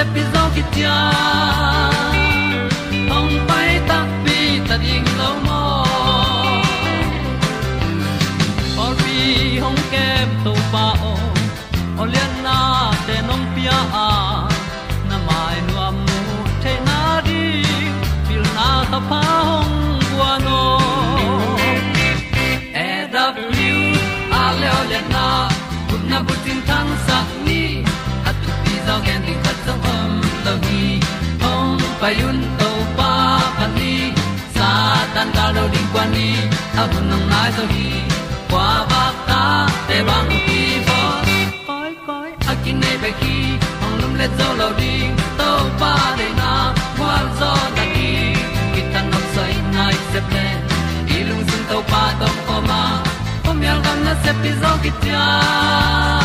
yal gam na pi zo ki tia hong to pa pa ni sa tan ga do di kwan ni, a bu nang mai zo hi. Kwa ba ta, te bang ki bo. Koi koi, a kin nei be ki, ong lum le zo lo di. To pa de na, kwa zo ta ki. Ki tan nok sai nai se ple. Ilung sun to pa tom ko ma. Pom yal gam na se pi zo ki ta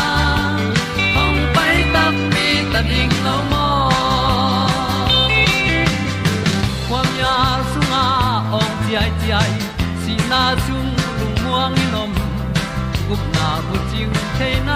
gup na bu chiu the nai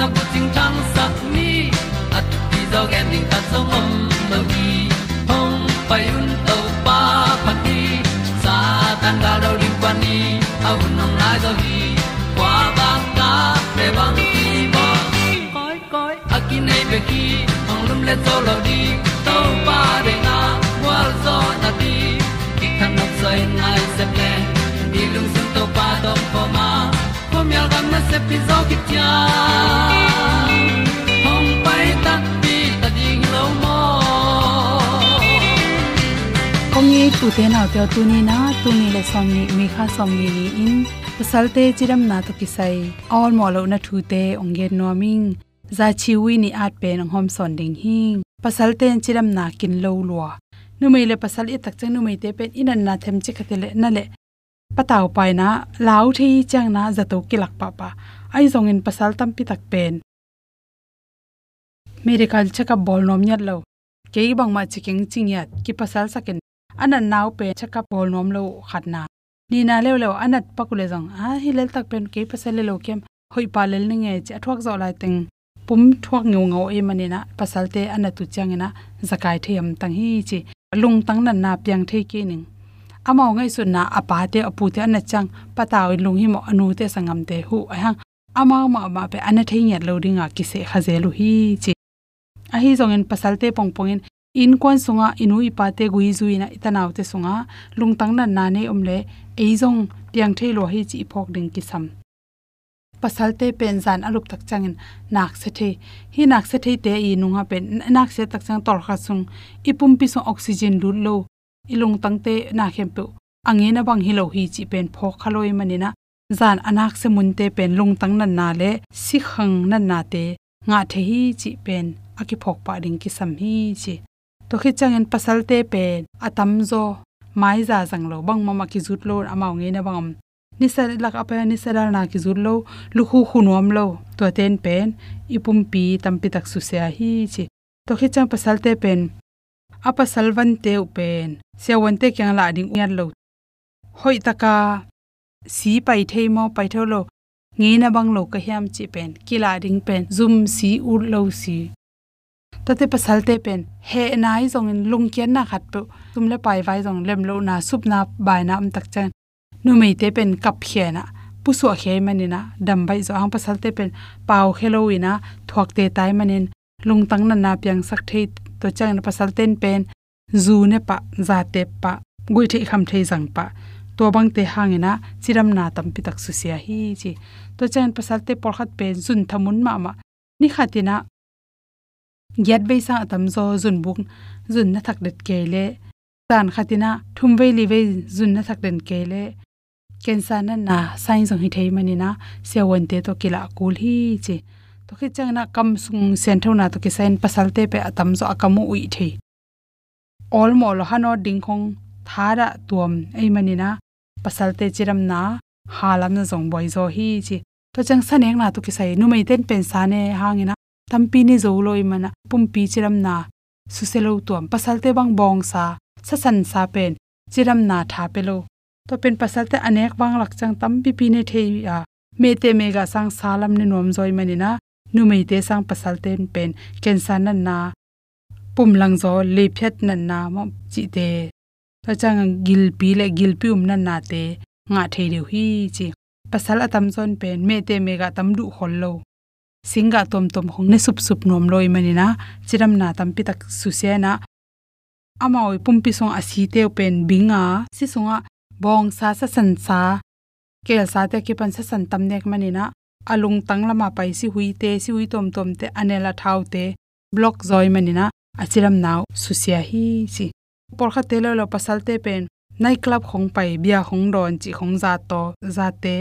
na ko ting tang sat ni at ti zo gen ding ta song mom mo gi hong pai un to pa pa ti. Sa tan ga do ri pa ni. Au nong lai do gi kwa ba ta pe bang ti mo koi koi a ki nei pe ki hong lum le to lo di se pi zo ki tia hong pai ta pi ta ding lo mo kong ni tu te na te tu ni na, tu ni le som ni, mi kha som ni ni in. Pasalte chiram na to kisai all mo lo na thu te ongge no ming. Za chi wi ni at pe nang hom son ding hing pasalte chiram na kin lo lwa nu mei le pasal i tak chang, nu mei te pen inan na them chi khatile na le pataw pai na lau thi chang na zato kilak pa pa. Ai zong in pasal tam pi tak pen. Medical check up bol nom nyat lo. Ke bang ma chiking ching yat, ki pasal sakin. Anan naw pe check up bol nom lo khat na. Ni na le lew anat pakule jong a, hi lel tak pen ke pasal le lo kem. Hoi pa lel ni nge cha thok zo lai teng pum thok ngeu ngau e mani na, pasal te anatu chang na zakai theyam tang hi chi. Lung tang nan na piang thei ke ning amao ngai sun na apa te apu te an chang pataw lung hi mo anu te sangam te hu ahang ama ma ma pe an thei yat lo ringa ki se khaze hi chi a hi zong en pasalte pong pong in in kon sunga inu ipa te gui zui na itanaw te sunga lung tang nan na ne omle ei zong piang thei lo hi chi phok ding ki sam pasal te pen zan alup tak changin nak se the hi nak se the te i nunga pen nak se tak chang tol kha sung. Ipum pi so oxygen lut lo ilung tang te na khempu angena na bang hilo hi chi pen pho khaloi manina zan anak se munte pen lung tang nan na le, si khang nan na te. Nga the hi chi pen aki phok pa ding ki sam hi chi. To khi changin pasal te pen, atam zo, mai za jang lo, bang mama ki zut lo amao nge na bang ni sa lak apa ni sa na ki zut lo, lu khu khu nom lo, to ten pen, ipum pi tam pi tak su se hi chi. To khi chang pasal te pen apa salvan te upen se wan te kyang la ding yan lo. Hoi taka si pai thei mo, pai tho lo. Nge na bang lo ka hiam chi pen. Kila ding pen. Zum si u lo si. Tate pasal te pen. He nai zong in lung kian na khat pe. Tum le pai vai zong lem lo na sup na bai na am tak chan. Nu mei te pen kap khe na. Pu so khe mani na. Dam bai zo. Ang pasal te pen. Pau khelo ina thuak te tai manin. Lung tang na na piang sak thei to chang na pasal ten pen, zu ne pa, za te pa, gui thei kham thei jang pa. To bang te hangena chiram na tam pi tak su sia hi chi. To chan pasal te por khat pen, zun thamun ma ma. Ni khatina gyat be sa tam zo zun buk, zun na thak det ke le. Tan khatina thum ve li ve zun na thak den ke le. Kensa na na, sain jong hi thei mani na te to kila kul hi chi to khi chang na kam sung sen tho na to ki sain pasal te pe atam zo akamu ui thei all mo lo hano ding khong thara tuam ei mani na pasal te chiram na halam na zong boi zo hi chi. To chang saneng na to ki sai nu mai ten pen sa ne hangina tampi ni zo loi mana pumpi chiram na suselo tuam pasal te bang bong sa sa san sa pen chiram na tha pelo to pen pasal te anek bang lak chang tampi pi ne thei a me te me ga sang salam ne nom zoi mani na nu mei te sang pasal ten pen. Ken san na na, pum lang zo, le phet na na, mo chi te ta chang gil pi le gil pi um na na te nga thei deu hi chi pasal atam zon pen, me te me ga tam du hol lo. Singa tom tom hong ne sup sup nom loi mani na. Chiram na tam pi tak su se na. Ama oi pum pi song asi te pen binga si songa bong sa sa san sa. Kel sa te ki pan sa san tam nek mani na alung tang lama pai si hui te si hui tom tom te anela thau te block zoi manina achiram naw susia hi chi por kha telo lo pasal te pen nai club khong pai bia khong don chi khong za to za te.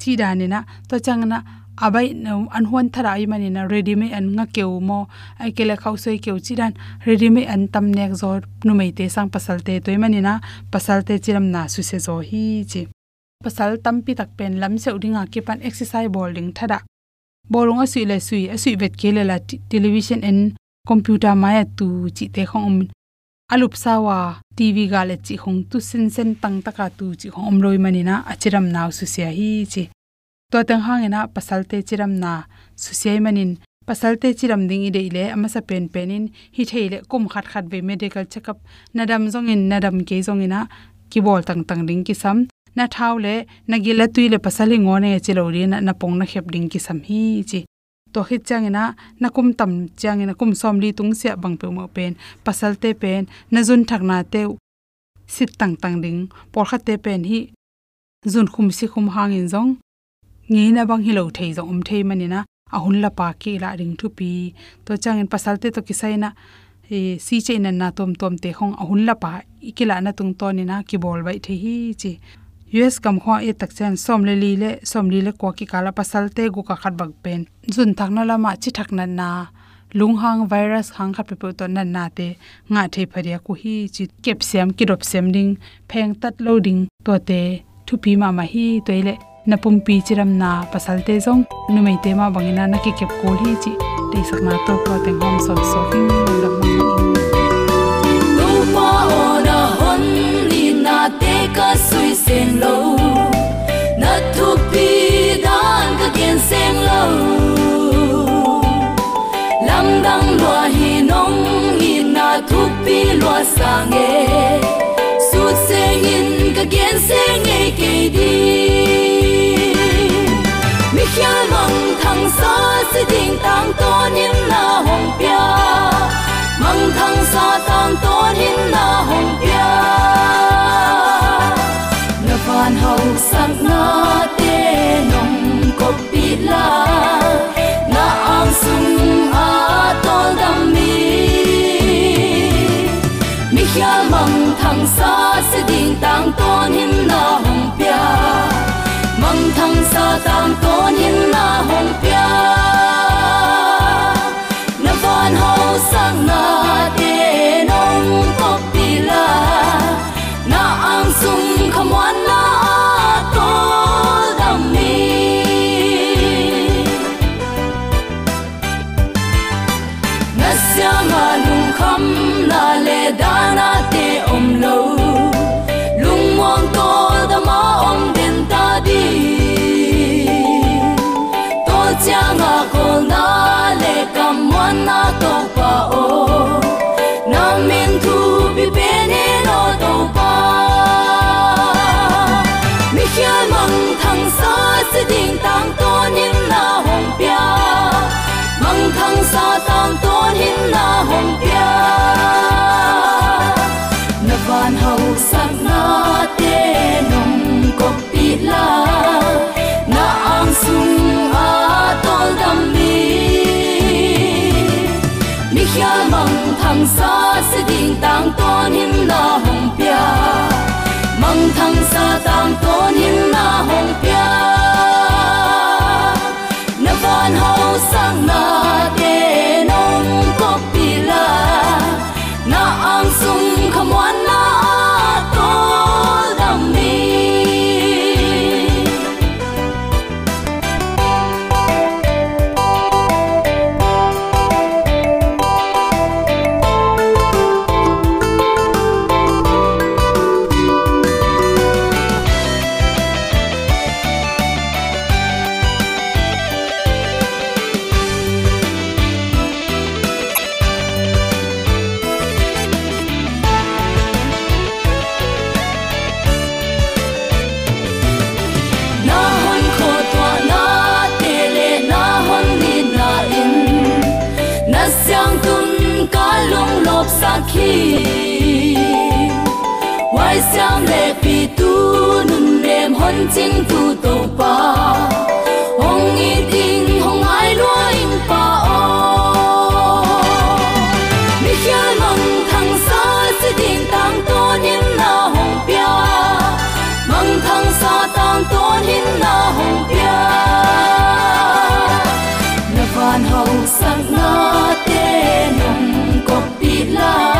Chi danina to changna abai no an huan thara i manina ready me an nga keu mo ai kele khau soi keu chiran ready me an tam nek zor, nu mei te sang pasal te toy manina pasal te chiram na su se zo hi chi pasal tampi tak pen, lam se udinga ki pan exercise bowling thada bolunga asui le sui asui vet ke le la television en computer maya tu chi te khong um alup sawa tv ga le chi khong tu sen sen tang taka tu chi khong om loi manina achiram naw su sia hi chi. To tang hangena pasalte chiram na su sia manin. Pasal te chiram ding i deile ama sa pen penin hi theile kum khat khat ve medical checkup nadam zong in nadam ke zong ina ki bol tang tang ding ki sam na thaule na gila tuile pasali ngone ri na na pong na khep ding ki sam hi chi. To khit chang na kum tam changena kum som li tung sia bang pe mo pen pasalte pen, na jun thakna te sit tang tang ding, por kha te pen hi zun khum si khum hang in zong. Nge na bang hilo thei zo om thei manina ahun la pa ki la ring thu pi. To chang in pasalte to kisaina e si che na na tom tom te khong ahun la pa ikila na tung to ni na ki bol bai the hi chi us kam khwa e tak chen som le li le, som li le ko ki kala pasal te gu ka khat bak pen. Jun thak na lama chi thak na na, lung hang virus hang khat pe to na na te, nga the pharia ku hi chi kep sem, ki rop sem ding, pheng tat loading to te, thu pi ma ma hi toile e na pum pi chiram na pasal te zong. Nu mai te ma bangina e na ki kep kol hi chi, te sak na to ko te hom so so king la ma na te ka sui sen lo. Na tu pi dan ka gen sen lo. Lam dang lua hi nong hi na tu pi lua sang e su sen in ka gen sen e ke di. Hial mong thang sa si ding tang to in na hong pia. Mong thang sa tang to in na hong pia hoàn hậu sắc na tê nồng cột bị la. Na ang sung a tol đam mi. Mi khia măng thăng sa sẽ đình tang tôn him na hồng pia. Măng thăng sa tang tôn him na hồng pia. Na hoàn hậu sắc na ta di to changa ko na le kam Sắc na te nong ko pi la, na ang sung a tol dam mi. Mi khia mang thang sa se ding tang tôn him na hồng pia mang thang sa tang tôn him na hồng pia wai sao le pi tu nun lem hon ching tu to pa hong i ding hong ai lo in pa o mi hial mang thang sa si ding tang to nin na hong pia mang thang sa tang ton hin na hong pia na van hau sang na na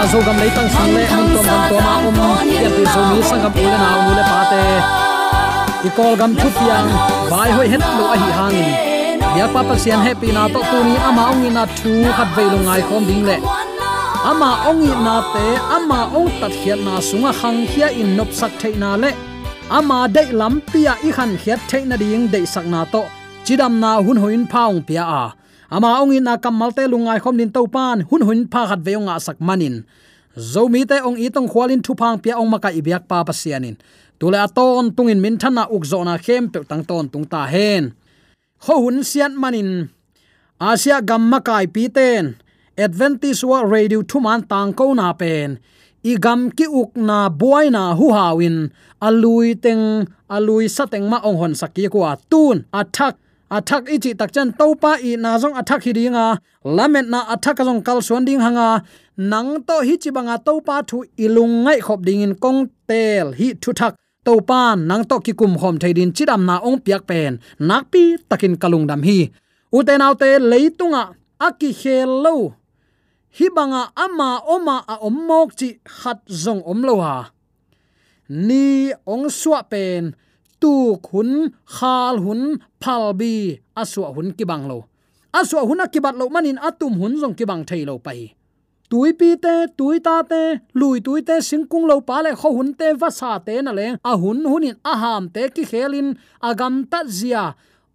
tang zo gam lấy tăng sang le mun to man to ma om yan ti zo mi sang gam ule na ule pa te i kol gam thu piang vai hoi het lo a hi hangin ya pa pa sian happy na to tu ni ama ong na thu khat ve lo ngai khom ding le ama ong i na te, ama ong tat khia na sunga hang khia in nop sak thei na le. Ama dei lam pia i khan khia thei na ding dei sak na to. Chidam na hun hoin phaung pia a. Ama ong in na kamal te lungai khom din to pan, hun hun pha khat ve nga sak manin. Zomi te ong i tong khwalin thu phang pia ong maka ibyak pa pa sianin tule aton tungin min thana uk zona khem pe tang ton tung ta hen. Ho hun sian manin. Asia gamma kai pi ten advantage wa radio thuman tang ko na pen. Igam ki uk na buai na hu hawin alui teng, alui sateng ma ong hon sakki ko atun athak athak ichi takchan topa i na jong athak hi ringa lamet na athak jong kal suan ding hanga. Nang to hi chi banga topa thu ilung ngai khop ding in kong tel hi thu thak. To nang to ki kum khom theidin chidam na ong piak pen. Nak pi takin kalung dam hi. Uten autte leitunga aki hello hi banga ama oma a ommok chi khat zong om lo ha. Ni ong suwa pen, tu khun, khal hun, phal bi aswa hun ki bang lo. Aswa hun ki bat lo manin atum hun zong ki bang thei lo pai. Tui pi te, tui ta te, lui tui te singkung lo pa le kho hun te va sa te na le. A hun hunin a ham te ki khelin agam ta zia.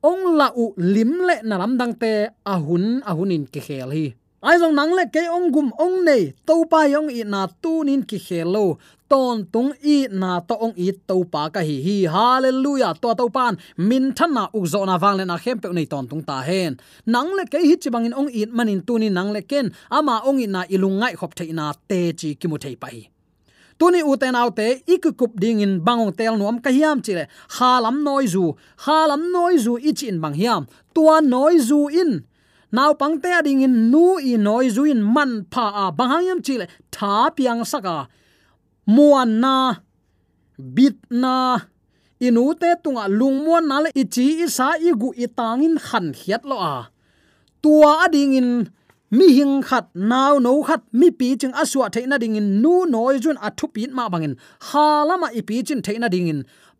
Ong la u lim le na lam dang te a hun, a hunin ki khel hi ai jong nang le ke ong gum ong nei to pa yong i na tu nin ki khelo ton tung i na to ong i to pa ka hi hi. Hallelujah. To to pan min than na u zo na wang le na khem pe nei ton tung ta hen. Nang le ke hi chi bangin ong i manin tu ni nang le ken. Ama ong i na ilungai khop thei na te chi ki mu thei pa hi. Tuni uten autte ikukup ding in bangong tel nuam ka hiam chile halam noi zu. Halam noi zu ichin bang hiam. Tua noi zu in naw pangte ading in nu i noi zuin man pha a bangyam chile tha piang saka muan na, bit na, inu te tunga lungmuan na le ichi isa igu itangin khan hiat lo a. Tua ading in mi hing khat naw no khat, mi pi ching aswa theina ding in nu noi jun athu pin ma bangin halama ipi chin theina ding in.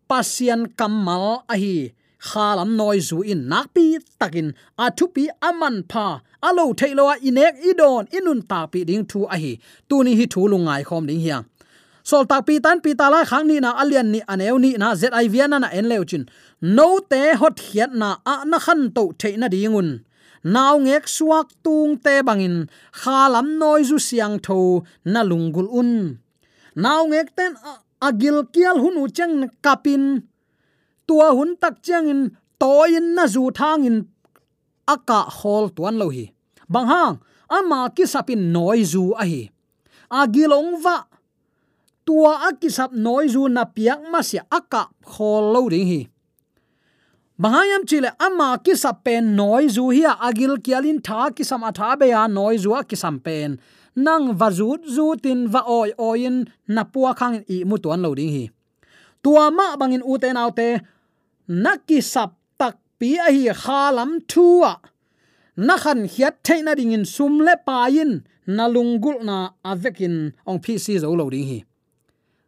Pasian kamal a hi khalam noi zu in nakpi takin athu pi aman pha alo thailowa inek idon inun ta pi ding thu a hi tu ni hi thu lungai khom ding hiang sol tak pi tan pi tala khang ni na alian ni aneu ni na ziv na na en leuchin no te hot hiat na a na khan to theina dingun naw ngek suak tung te bangin khalam noi zu siang tho na lungul un naw ngek ten agil kial hunu chang kapin tua hun tak chang in toin na zu thang in aka hol tuan lo hi. Bang hang ama ki sapin noi zu a hi agilong va tua akisap noi zu na piak ma sia aka hol lo ding hi. Bahayam chile ama ki sapen noi zu hi agil kialin tha ki sam atha be ya noi zu akisam pen. Nang vazut zu tin va oi oin na puwa khang i mu tuan lo ding hi. Tua ma bangin u te nau te naki sap tak pi a hi khalam thua. Na khan hiat theina ding in sum le pa in. Na lungul na avekin ong pc zo lo ding hi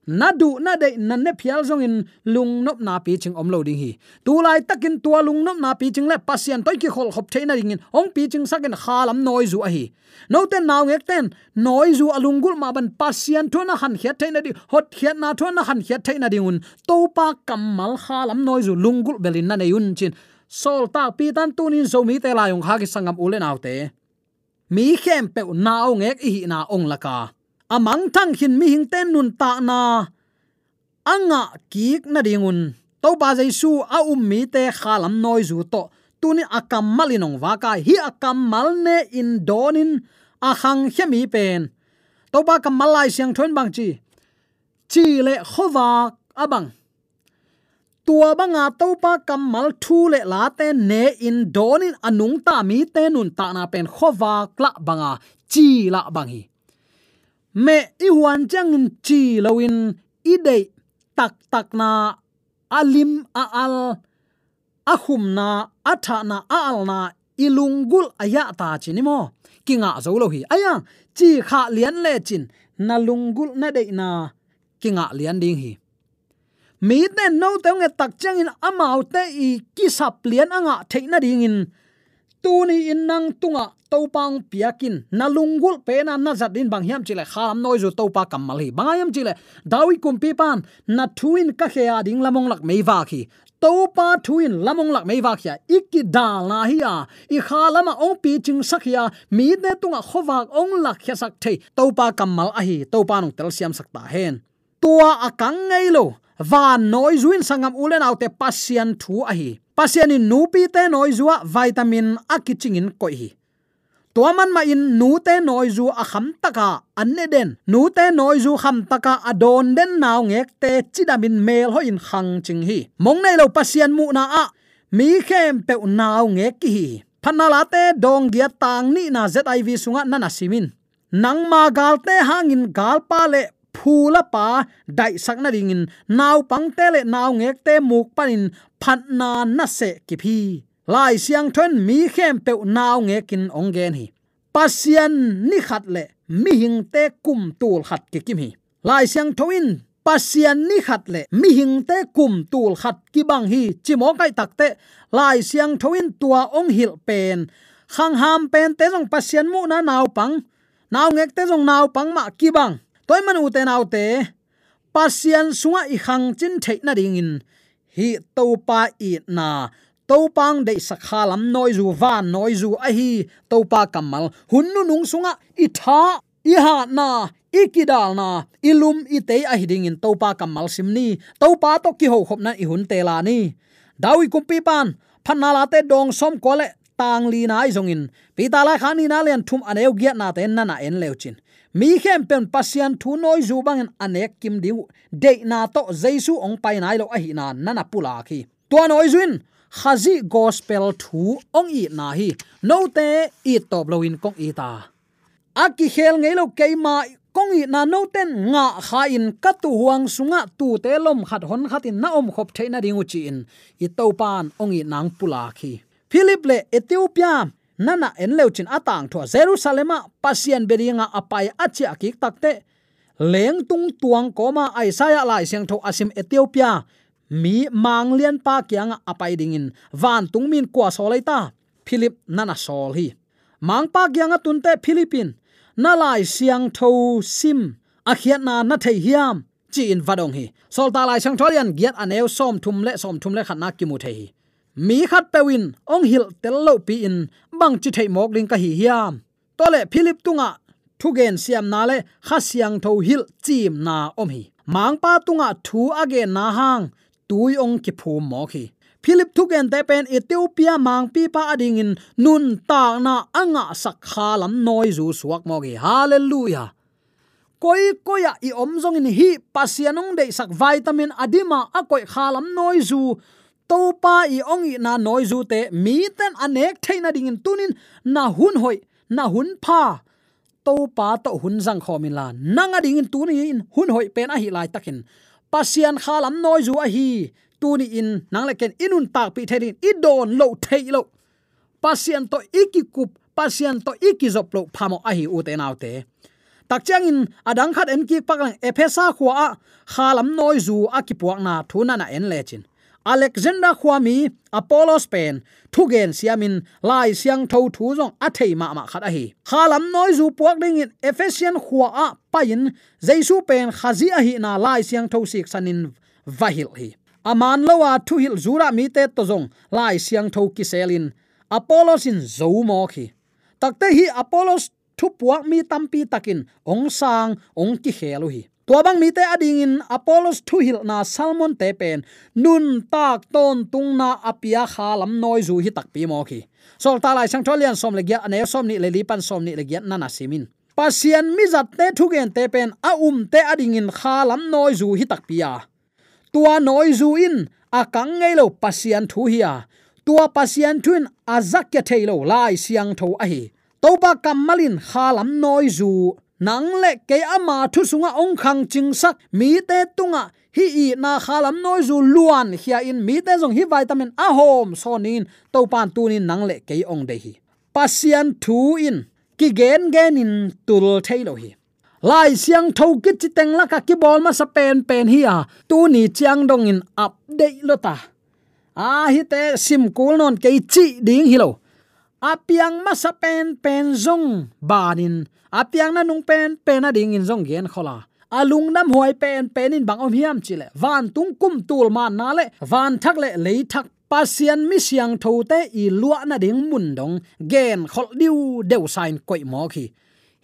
na du, na de nan ne phial zong in lung nop na pi ching om lo ding hi. Tu lai takin tua lung nop na pi ching le pasien toy ki khol khop theina ding in. Ong pi ching sakin khalam noi zu a hi. No ten naw ngek ten, noi zu alungul ma ban pasian thona han khia theina di hot khia na thona han khia theina ding un. To pa kamal khalam noi zu lungul belin na ne yun chin. Sol ta pi tan tunin zo mi te la yong kha ki sangam ule naw te. Mi khem pe naw ngek hi na ong laka amang thang hin mi hing ten nun ta na. Anga kik na dingun to ba jaisu a um mi te khalam noi zu to. Tuni akam malinong waka hi akam malne in donin a hang hemi pen. To ba kam malai siang thon bang chi. Chi le khowa abang tua banga to pa kam mal thu le la te ne in donin anung ta mi te nun ta na pen khowa kla banga chi la bang hi me i huan chang chi loin i dei tak tak na alim a al ahum na atha na al na ilungul aya ta chinimo kinga zo lo hi. Aya, chi kha lian le chin, na lungul na dei na kinga lian ding hi. Mi te no te nge tak chang in amau te i kisap lian anga theina ding in tuni in nang tunga topang piakin. Nalungul pena na na din bang hiam chile. Kham noi zu topa kamal hi bangayam chile. Dawi kum pipan. Na thuin ka khea ding lamong lak meiwa khi. Topa thuin lamong lak meiwa khia. Ikki dal na hi ya i kha lama ong pi ching sakhia mi ne tunga khowak ong lak khia sak thei. Topa kamal a hi. Topa nong tel siam sak ta hen. Tua akang ngei lo. Van noi zuin sangam ulen autte pasian thu a hi pasian in nupi te noi zuwa vitamin akichingin koi hi. Tua ma in nu te noi zu a kham taka anne den. Nu te noi zu kham taka adon den naw ngek te chidamin mel ho in khang ching hi. Mong nei lo pasian mu na a. Mi khem pe naw ngek ki hi. Phanala te dong gia tang ni na ziv sunga nana simin. Nang ma gal te hangin gal pa le phula pa dai sakna ringin naw pang te le naw ngek te muk panin phat na na se ki phi. Lai siang thon mi khem pe naw ngekin ong gen hi. Pasian ni khat le mi hing te kum tul khat ki kim hi. Lai siang thoin pasian ni khat le mi hing te kum tul khat ki bang hi. Chimo kai tak te. Lai siang thoin tua ong hil pen. Khang ham pen te jong pasian mu na naw pang. Naw ngek te jong naw pang ma ki bang toy man u te nau te pasian sunga i khang chin thei na ding in. Hi to pa i na. To pang de sakha lam noi zu va noi zu a hi. To pa kamal hunnu nung sunga i tha i ha na ikidal na. Ilum ite a hiding in. To pa kamal simni to pa to ki ho khop na i hun te la ni. Dawi kum pi pan. Phanna la te dong som ko le tang li na i zong in. Pi ta la khani na len thum aneu giat na te na na en leo chin mi khem pen pasian thu noi zu bang anek kim diu. De na to jesu ong pai nai lo a hi na nana pula khi. To noi zuin, khazi gospel thu ong i na hi. No te i top lo in kong i ta. Aki khel ngei lo keima kong i na no ten nga kha in ka tu huang sunga tu te lom khat hon khat in na om khop theina ringu chi in. I to pan ong i nang pula khi. Philip le ethiopia nana en leuchin atang tho jerusalema pasian beringa apai achia akik takte. Leng tung tuang koma aisaya lai siang tho asim, ethiopia. Mi mang lian pa kyang apai dingin. Van tung min kwa solaita philip nana sol hi. Mang pa kyang tunte philippine. Na lai siang tho sim. Akhiat na na thei hiam. Chi in vadong hi. Sol ta lai sang tholian, giat anew som thum le, som thum le khanna ki mu thei mi khat pewin ong hil tello pi in, bang chi thei mok ling ka hi hiam. To le philip tunga thu gen siam na le kha siang tho hil chim na om hi. Mang pa tunga thu age na hang, tui ong ki phu mo khi philip thugen te pen ethiopia mang pi pa ading in, nun ta na anga sakha lam noi zu suak mo gi hallelujah! Koi koya i om zong in hi, pasianong de sak vitamin adima a koi khalam noi zu to pa i ong i na noi zu te mi ten anek theina ding in tunin na hun hoi na hun pa, to pa to hun jang khomin la nanga ding in tunin hun hoi pen a hi lai takin. Pasian khalam noi zu a hi tuni in nang le ken inun tak pi therin i don lo thei lo. Pasian to iki kup pasian to iki zop lo phamo a hi u te naw te. Tak chang in adang khat en ki paklang ephesa khuwa khalam noi zu akipuak na thuna na en lechin alexander khwami apollos pen thugen siamin, lai siang tho thu jong athei ma ma khat a hi khalam noi zu puak ding in ephesian khwa a pain jaisu pen khazi a hi na lai siang tho sik sanin vahil hi aman lowa thu hil zura mi te to jong lai siang tho ki selin apollos in zo mo khi takte hi apollos thu puak mi tampi takin ong sang ong ki khelu hi tua bang mi te ading in apollos thu hil na salmon te pen. Nun tak ton tung na apia khalam noi zu hi tak pi mo khi. Sol ta lai sang tholian som le gya ane, som ni le li pan som ni le gya nana simin. Pasian mi zat te thu gen te pen, a um te ading in khalam noi zu hi tak pia. Tua noi zu in, a kang ngei lo pasian thu hi tua pasian thun azak ke thailo lai siang tho a hi. Toba kamalin khalam noi zu nang le ke ama thu sunga ong khang ching sak, mi te tunga, hi i na khalam noi zu luan hia in, mi te jong hi vitamin a hom sonin to pan tu ni nang le ke ong de hi. Pasian thu in, ki gen gen in tul thailo hi. Lai siang tho ki chi teng la ka ki bol ma sa pen pen hi a, tu ni chiang dong in update lo ta. A hi te sim kul non ke chi ding hi lo. Apiang ma sa pen pen zong banin apiang na nung pen pen na ding in zong gen khola alung nam huai pen pen in bang om hiam chile. Van tung kum tul man na le. Van thak le, lei thak pasian mi siang tho te i lua na ding mun dong. Gen khol diu deu sign koi mo khi.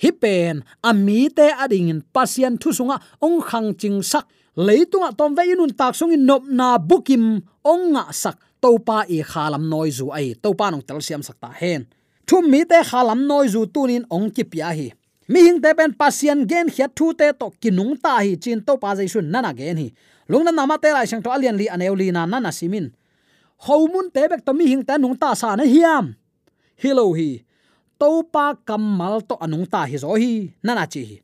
Hi pen ami te ading in pasian thu sunga, ong khang ching sak. Leitunga tom ve inun tak sung in nop na bukim, ong nga sak. Topa i khalam noi zu ai. Topa nong tel siam sakta hen thum mi te khalam noi zu tunin ong ki pia hi. Mi hing te pen Pasien gen khia thu te to kinung ta hi chin to pa jai sun nana gen hi. Lungna nama te lai sang to alian li aneu li na nana simin homun te bek to mi hing ta nung ta sa na hiam. Hilo hi. To pa kamal to anung ta hi zo hi. Nana chi hi.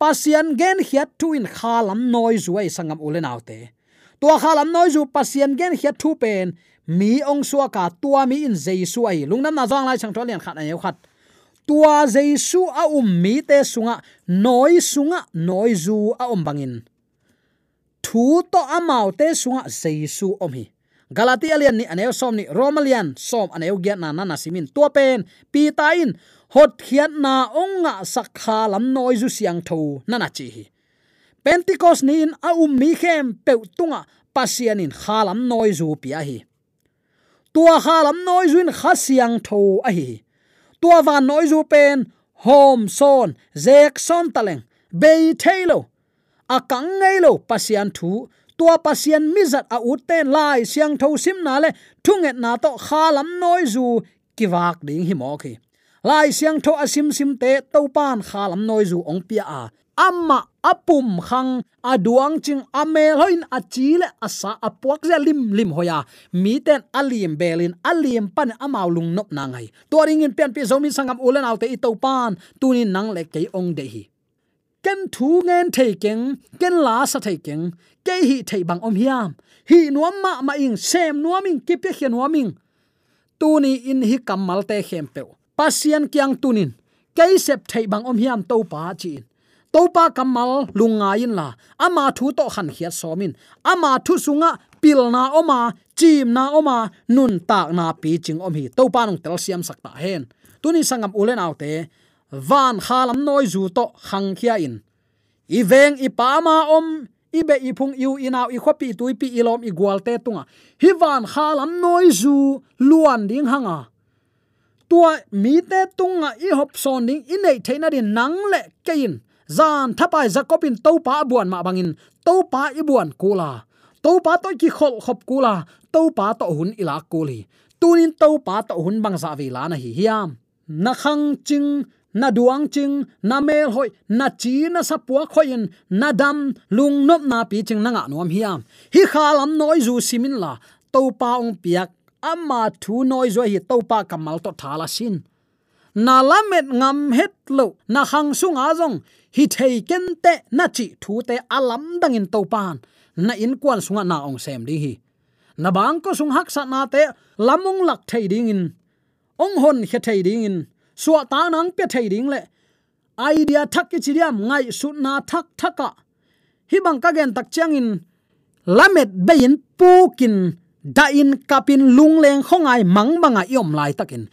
Pasien gen khia thu in khalam noi zu ai sangam ulen autte tua khalam noi zu Pasien gen khia thu pen mi ong suwa ka tua mi in jesu ai lungnam na zong lai chang tholian khat ai khat. Tua jesu a um mi te sunga, noi sunga, noi zu a um bangin thu to amau te sunga jesu om hi. Galati alian ni aneu som ni romalian som aneu giat na na simin tua pen, pi ta in, hot khiat na onga sakha lam noi zu siang tho, na na chi hi. Pentecost ni in a um mi khem pe tunga, pasian in khalam noi zu pia hi tua khalam noi zuin kha siang tho a hi. Tua van noi zu pen, hom son, zek son taleng be thailo a kang ngei lo, pasian thu. Tua pasian mizat a uten lai siang tho sim na le, thunget na to khalam noi zu kiwak ding hi mo khi lai siang tho asim sim te to pan khalam noi zu ong pia a amma apum khang, aduang ching amel hoin achile asa apuak ze lim lim hoya. Mi ten alim belin alim pan amaulung nop na ngai. To in pian pi zomi sangam ulen autte i to pan tunin nang le ke ong de hi. Ken thu ngen thei keng, ken la sa thei keng ke hi thei bang om hiam. Hi nuam ma ma ing, sem nuaming ki pe khian nuaming tuni in hi kamal te khem pasien kyang tunin ke sep thei bang om hiam to pa chin topa kamal lunga in la. Ama thu to khan khia somin. Ama thu sunga pilna oma, chim na oma, nun tak na pi ching om hi. Topa nong tel siam sakta hen. Tuni sangam ulen autte van khalam noi zu to khang khia in. I veng i pa ma om, i be i phung iu inaw i khopi tui pi ilom i gwal te tunga. Hi van khalam noi zu luan ding hanga. Tua mi te tunga i hop son ding i nei theina din nang le kein zan thapai zakopin topa buan ma bangin topa ibuan kula. Topa to ki khol khop kula topa to hun ila kuli. Tunin topa to hun bang za vi lana hi hiam. Na khang ching, na duang ching, na mel hoi, na chi na sapua khoin na dam, lung nop na pi ching nanga nuam hiam. Hi khalam noi zu simin la topa ong piak amma thu noi zo hi topa kamal to thala sin. Na lamet ngam het lo, na khang sung azong hi thei ken te na chi thu te alam dang in pan na in kwal sunga na ong sem ding hi. Na bang ko sung hak sa na te lamung lak thei ding in. Ong hon khe thei ding in. Suwa ta nang pe thei ding le. Idea thak ki chidiam ngai su na thak thaka. Hi bang ka gen tak chang in. Lamet bein pukin da in kapin lungleng khongai mang manga yom lai takin.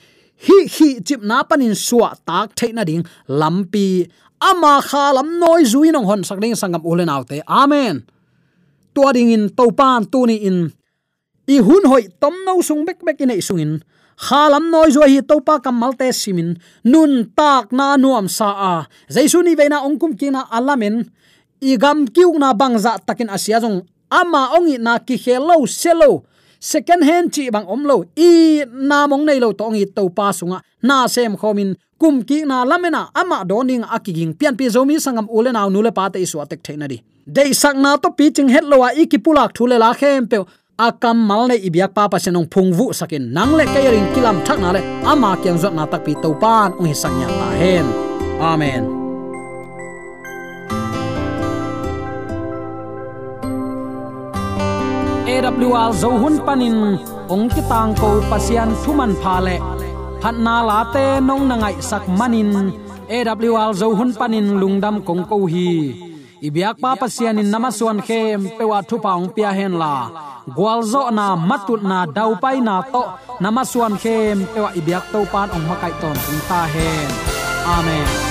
Hi hi chip na panin suwa tak theina ding. Lampi ama khalam noi zuinong hon sakding sangam ulen autte. Amen. Tua ding in topan tuni in. I hun hoi tom no sung bek bek in. Sungin khalam noi zo hi topa kamal te simin. Nun tak na nuam sa a. Jaisu ni veina ongkum kina alamen igam kiu na bangza takin asia jong ama ongi na ki hello selo second hand chi bang omlo i na mong nei lo tongi topa pa sunga. Na sem khomin kum ki na lamena ama doning akiging pian pi zomi sangam ule naw nule pa te iswa tek theina di. Dei sak na to pi ching het lowa iki pulak thule la khem pe akam mal ne ibyak pa pa senong phungwu sakin. Nang le kilam thak na le ama kyang zot na tak pi to pan ung hi saknya ta hen. Amen. AWR zo hun panin ong ki tang ko pasian thuman pha le phat na la te nong na ngai sak manin. Awl zo hun panin lungdam kong ko hi. Ibyak pa pasian in namaswan khem pewa thu paung pia hen la. Gwalzo na matut na dau pai na to namaswan khem pewa ibyak to pan ong makai ton ta hen. Amen.